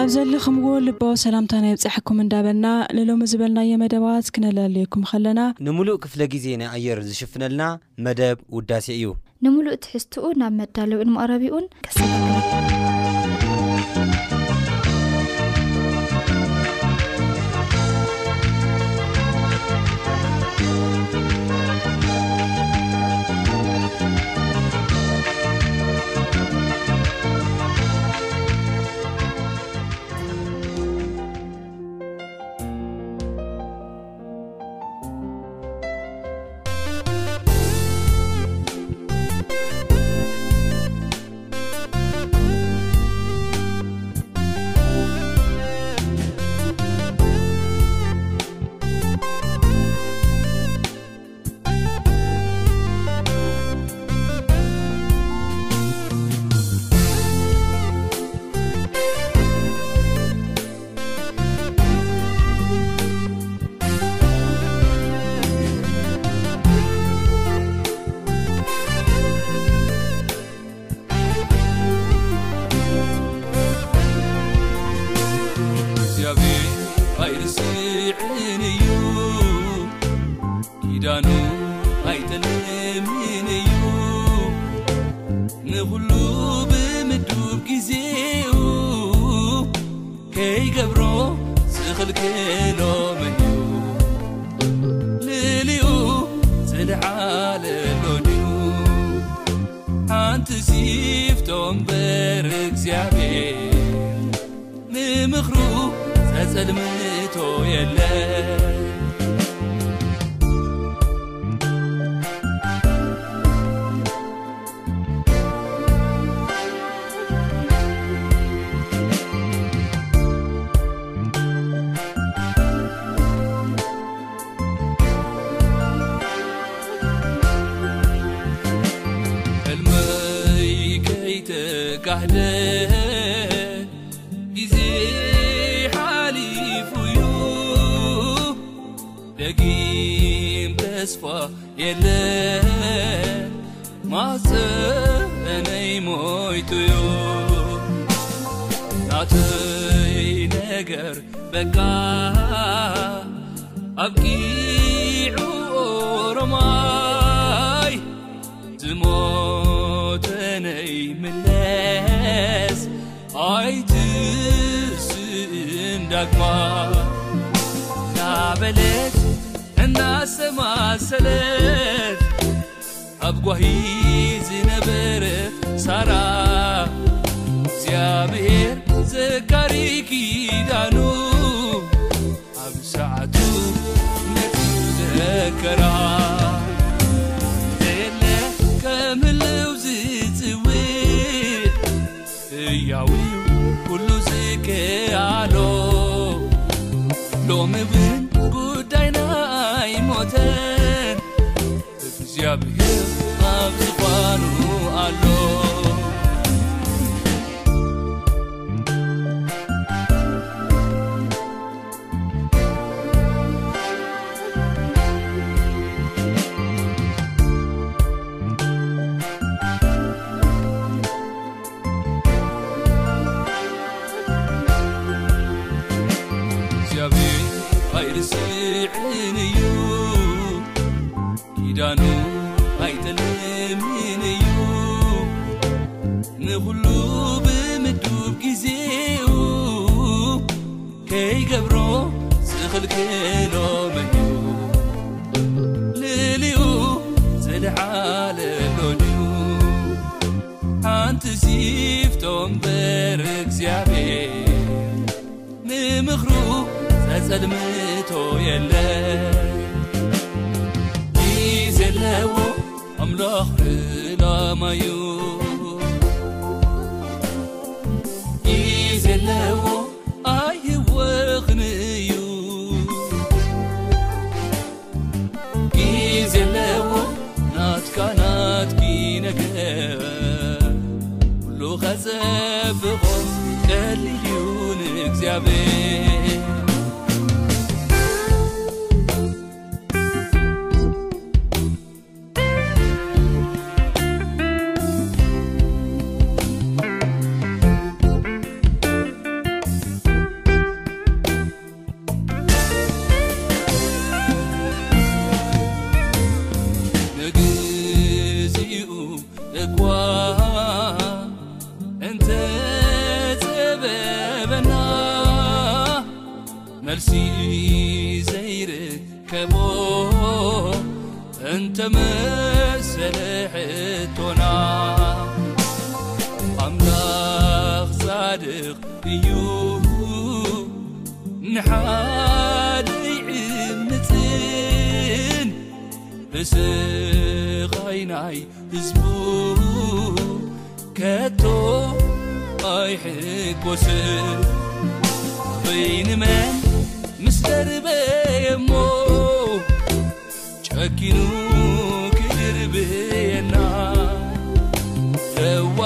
ኣብ ዘሊ ኹምዎ ልባ ሰላምታ ናይ ብፃሐኩም እንዳበልና ንሎሚ ዝበልናየ መደባት ክነላለየኩም ኸለና ንሙሉእ ክፍለ ጊዜ ናይ ኣየር ዝሽፍነልና መደብ ውዳሴ እዩ ንምሉእ ትሕዝትኡ ናብ መዳለው ዕንምቐረቢኡን ከሰ ኖምዩ ንልኡ ዘድዓለሎድዩ ሓንቲ ሲፍቶም በር እግዚኣብሔር ንምክሩኡ ዘጸልም ayele mase eney moituyu nati neger beka avqiu oromai dimoteney miles aiti sin dakma na beles mसल अब गहि zिनbेr सरा च्याbेr जेकारीकi दानु अबसtु जकरा देले कमल जiजवी याी कुलु जेकेालो लोमे لعل ድ ሓንቲ سفቶም በርكزعم ممክሩ ዘጸلمቶ የለ زለዎ أملخ فلمዩ بغ تليونكزعبي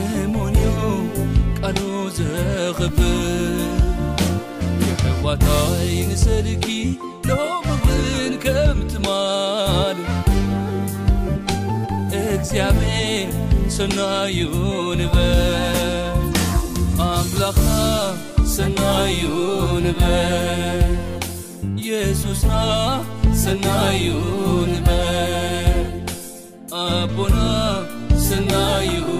ኣሞንዮ ቃሉ ዘኽብል የሕዋታይ ንሰልኪ ኖኽብን ከም ትማል እግዚኣብሔር ሰናዩ ንበል ኣክላካ ሰናዩ ንበል የሱስና ሰናዩ ንበል 不能 segاy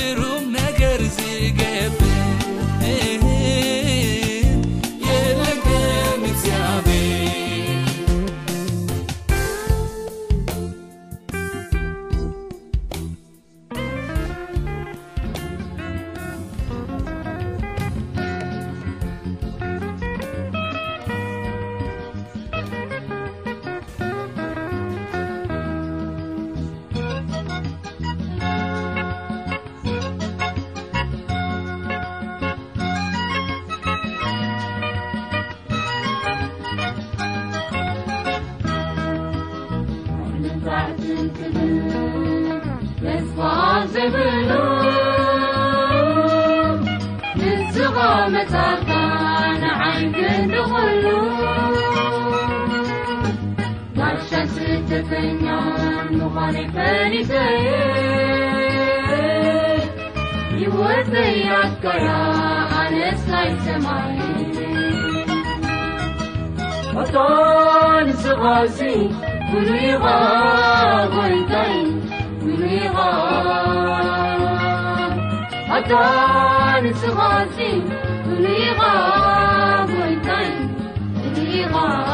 ت محنفنوك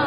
ن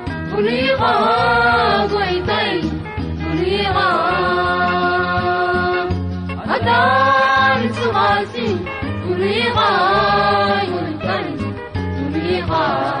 ري يتي ي درسغس ري لي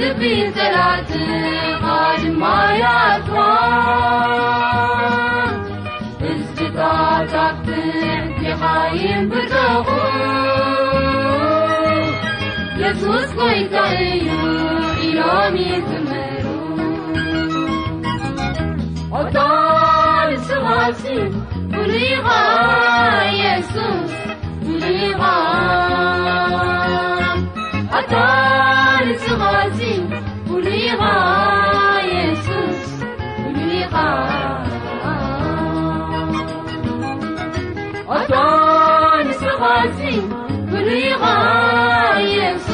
lebizderatı acımayatla izcıkartaktı yihayın bıdorı yesus koisaıyu iyamidime otarsılaşı blıra yesus lira يعيس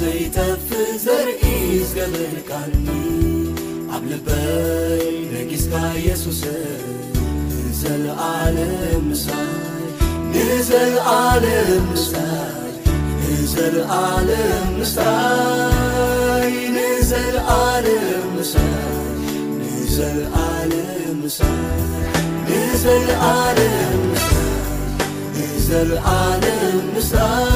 زيتف ዘرኢገبرن عبلبይ نجس يسس نዘل ዘ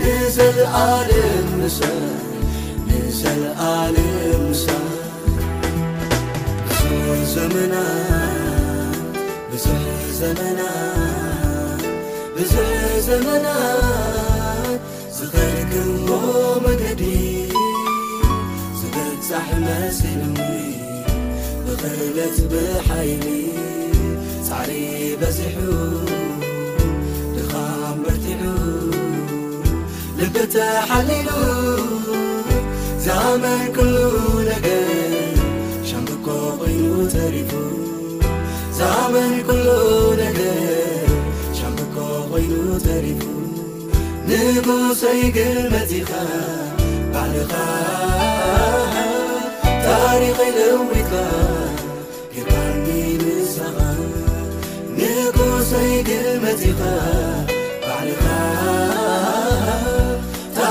ንዘኣል ንዘኣልምዙዘናብዙ ዘናብዙሕ ዘመናት ዝኸርግሞ መገዲ ዝገርሕ ለስንዊ ብኽእለት ብሓይሊ ዕሪ በዝሑ ልبتحلሉ ዛሉ ኮሪ መሉ ሪ ንكሰይግመتኻ بኻ ሪከ لዊ ل ሰይመتኻ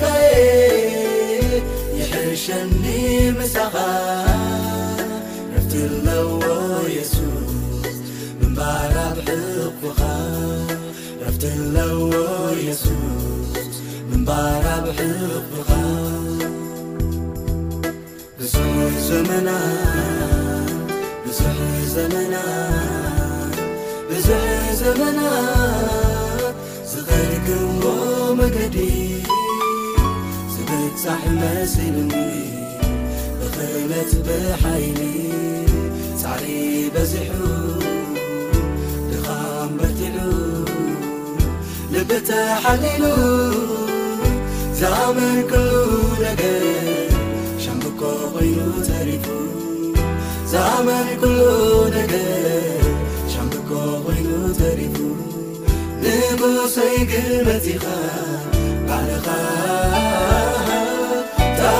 ከይ ይሕርሸኒ ምሳኻ ረፍት ለዎ የሱስ ምንባርብሕቕብኻ ረብትለዎ የሱስ ምምባርብሕቕብኻ ብዙ ዘመና ብዙ ዘመና ብዙ ዘመና ዝኸልግዎ መገዲ ሕመይንንይ ብክለት ብሓይኒዩ ሳዕሪ በዜሑ ድኻምበትሉ ልብተ ሓሊሉ ዛኣመንኩሉ ገ ሻኮ ይሉ ተሪ ዛመንኩሉ ነገ ሻኮ ኮይሉ ተሪቱ ንብሰይግመዚኻ ባለኻ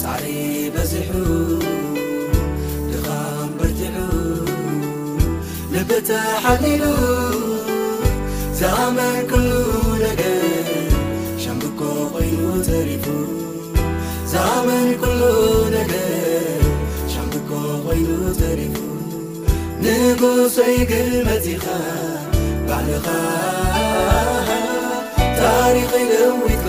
ፃዕሪ በዚሑ ድኻም በቲሑ ንፍትሓኒሉ ዛመን ኩሉ ነገር ሻምግኮ ኮይሉ ዘሪፉ ዛመን ኩሉ ነገር ሻምግኮ ኮይሉ ዘሪፉ ንጉሶይግል መቲኻ ባዕልኻ ታሪክ ኢል ወትካ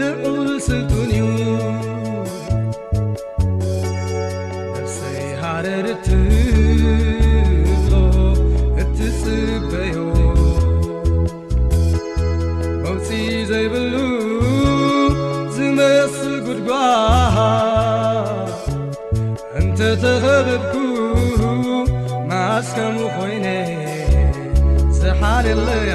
ልቁንዩ መይ ሃረርትሎ እትፅበዮ መፂ ዘይብሉ ዝመስጉድጓሃ እንተ ተኸረብኩ ማዝከሙ ኮይነ ዝሓርያ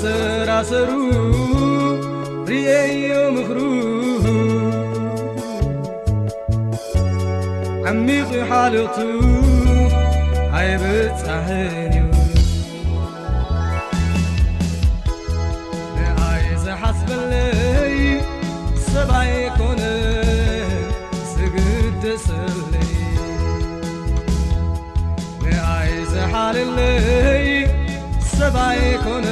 ሰራሰሩ ርአዮ ምኽሩ ዓሚቑዩ ሓልኽቱ ኣይብፃሕን እዩ ንኣይዘ ሓስበለይ ሰብኣይኮነ ዝግደሰለይ ንኣይዘ ሓልለይ ሰብኣይኮነ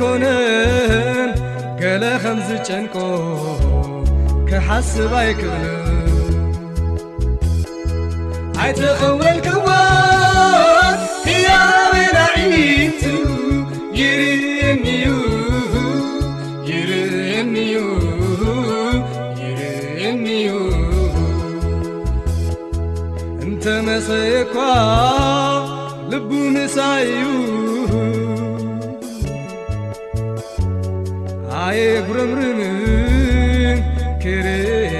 ኮነን ገለ ኸም ዝጨንቆ ከሓስብ ኣይክእል አይተኸወልክዋ ክያወ ናዒት ይርየንዩ ርየዩ ርየንዩ እንተ መሰየኳ ልቡ ንሳይ እዩ የ ጉረምርምን ረየ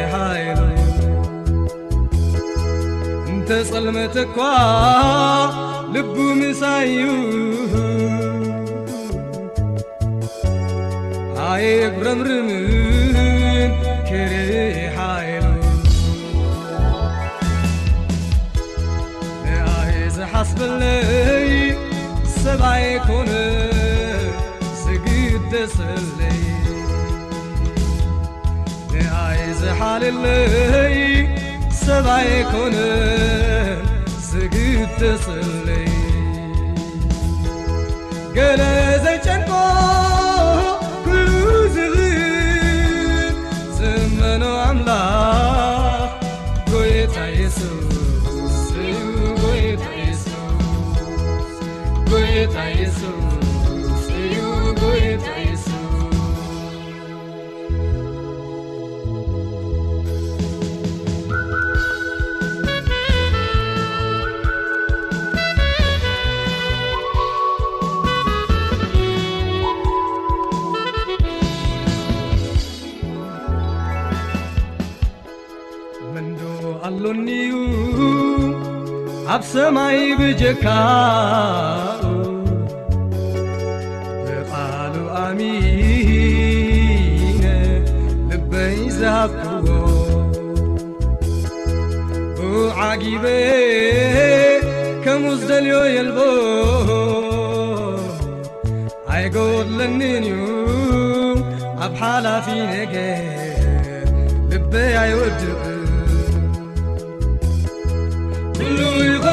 እንተ ጸልመትኳ ልቡ ምሳዩ ኣየ ጉረምርምን ርሓየ ንኣይ ዝሓስበለአይ ሰብኣይኮነ ይz ሓallይ sብykn zgdslይ glz ኣብ ሰማይ ብጀካኡ ብቃሉ ኣሚነ ልበይ ይዝሃ ዓጊበ ከምኡዝደልዮ የልቦ ኣይገወለኒን ዩ ኣብ ሓላፊ ነገ ልበይ ኣይወድእ ዩ ك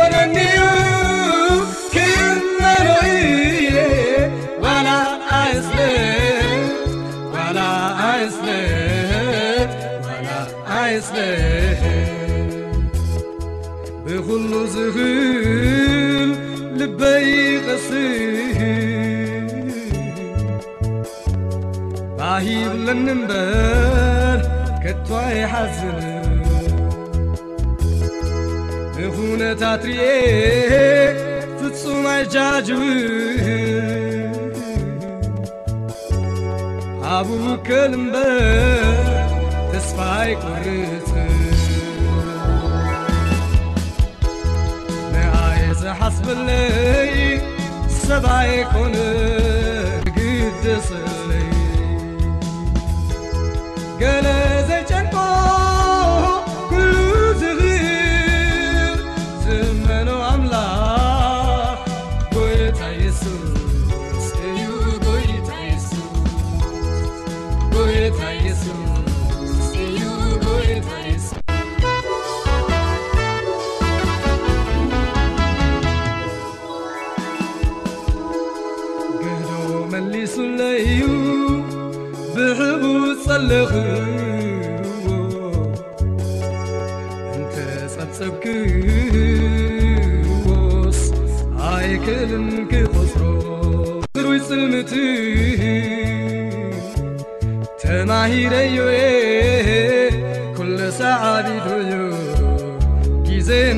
ብሉ ብል ልበይقس ሂለنበር كتيحز እፉነታ ትርኤ ፍጹማይጃጅው ኣቡከልምበ ተስፋይ ቁርት ለአየዘ ሓስበለይ ሰብይ ኮነ ግደሰለይገ ሊዩ ብحب ጸለኽዎ እንተ ጸጸብክዎይ ክክ ሩይ ፅምት ተማሂረዩ ك عዩ ጊዜን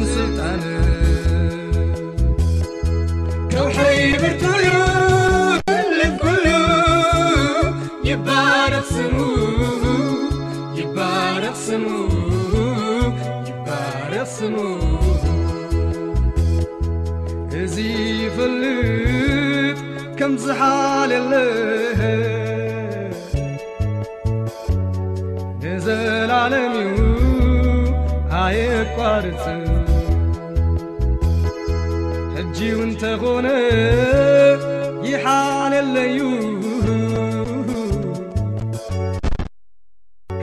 ዝሓልለ ንዘላለን ዩ ኣየ ቋርት ሕጂው እንተኾነ ይሓለለዩ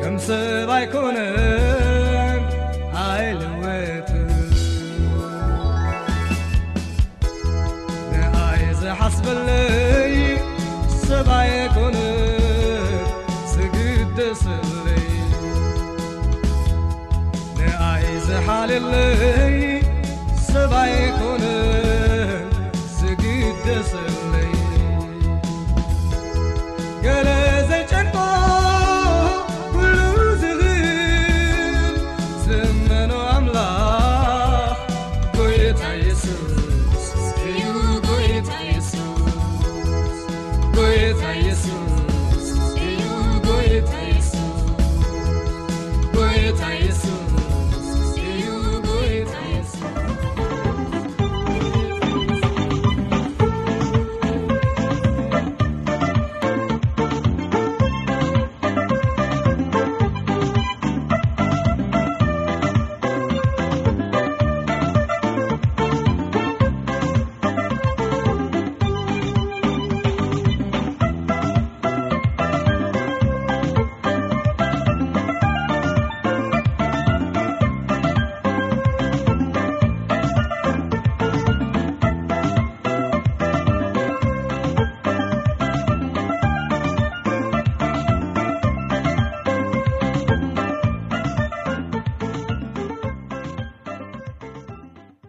ከም ሰብ ኣይኮነ ኣየ ልወት ንኣየ ዘሓስበለ للي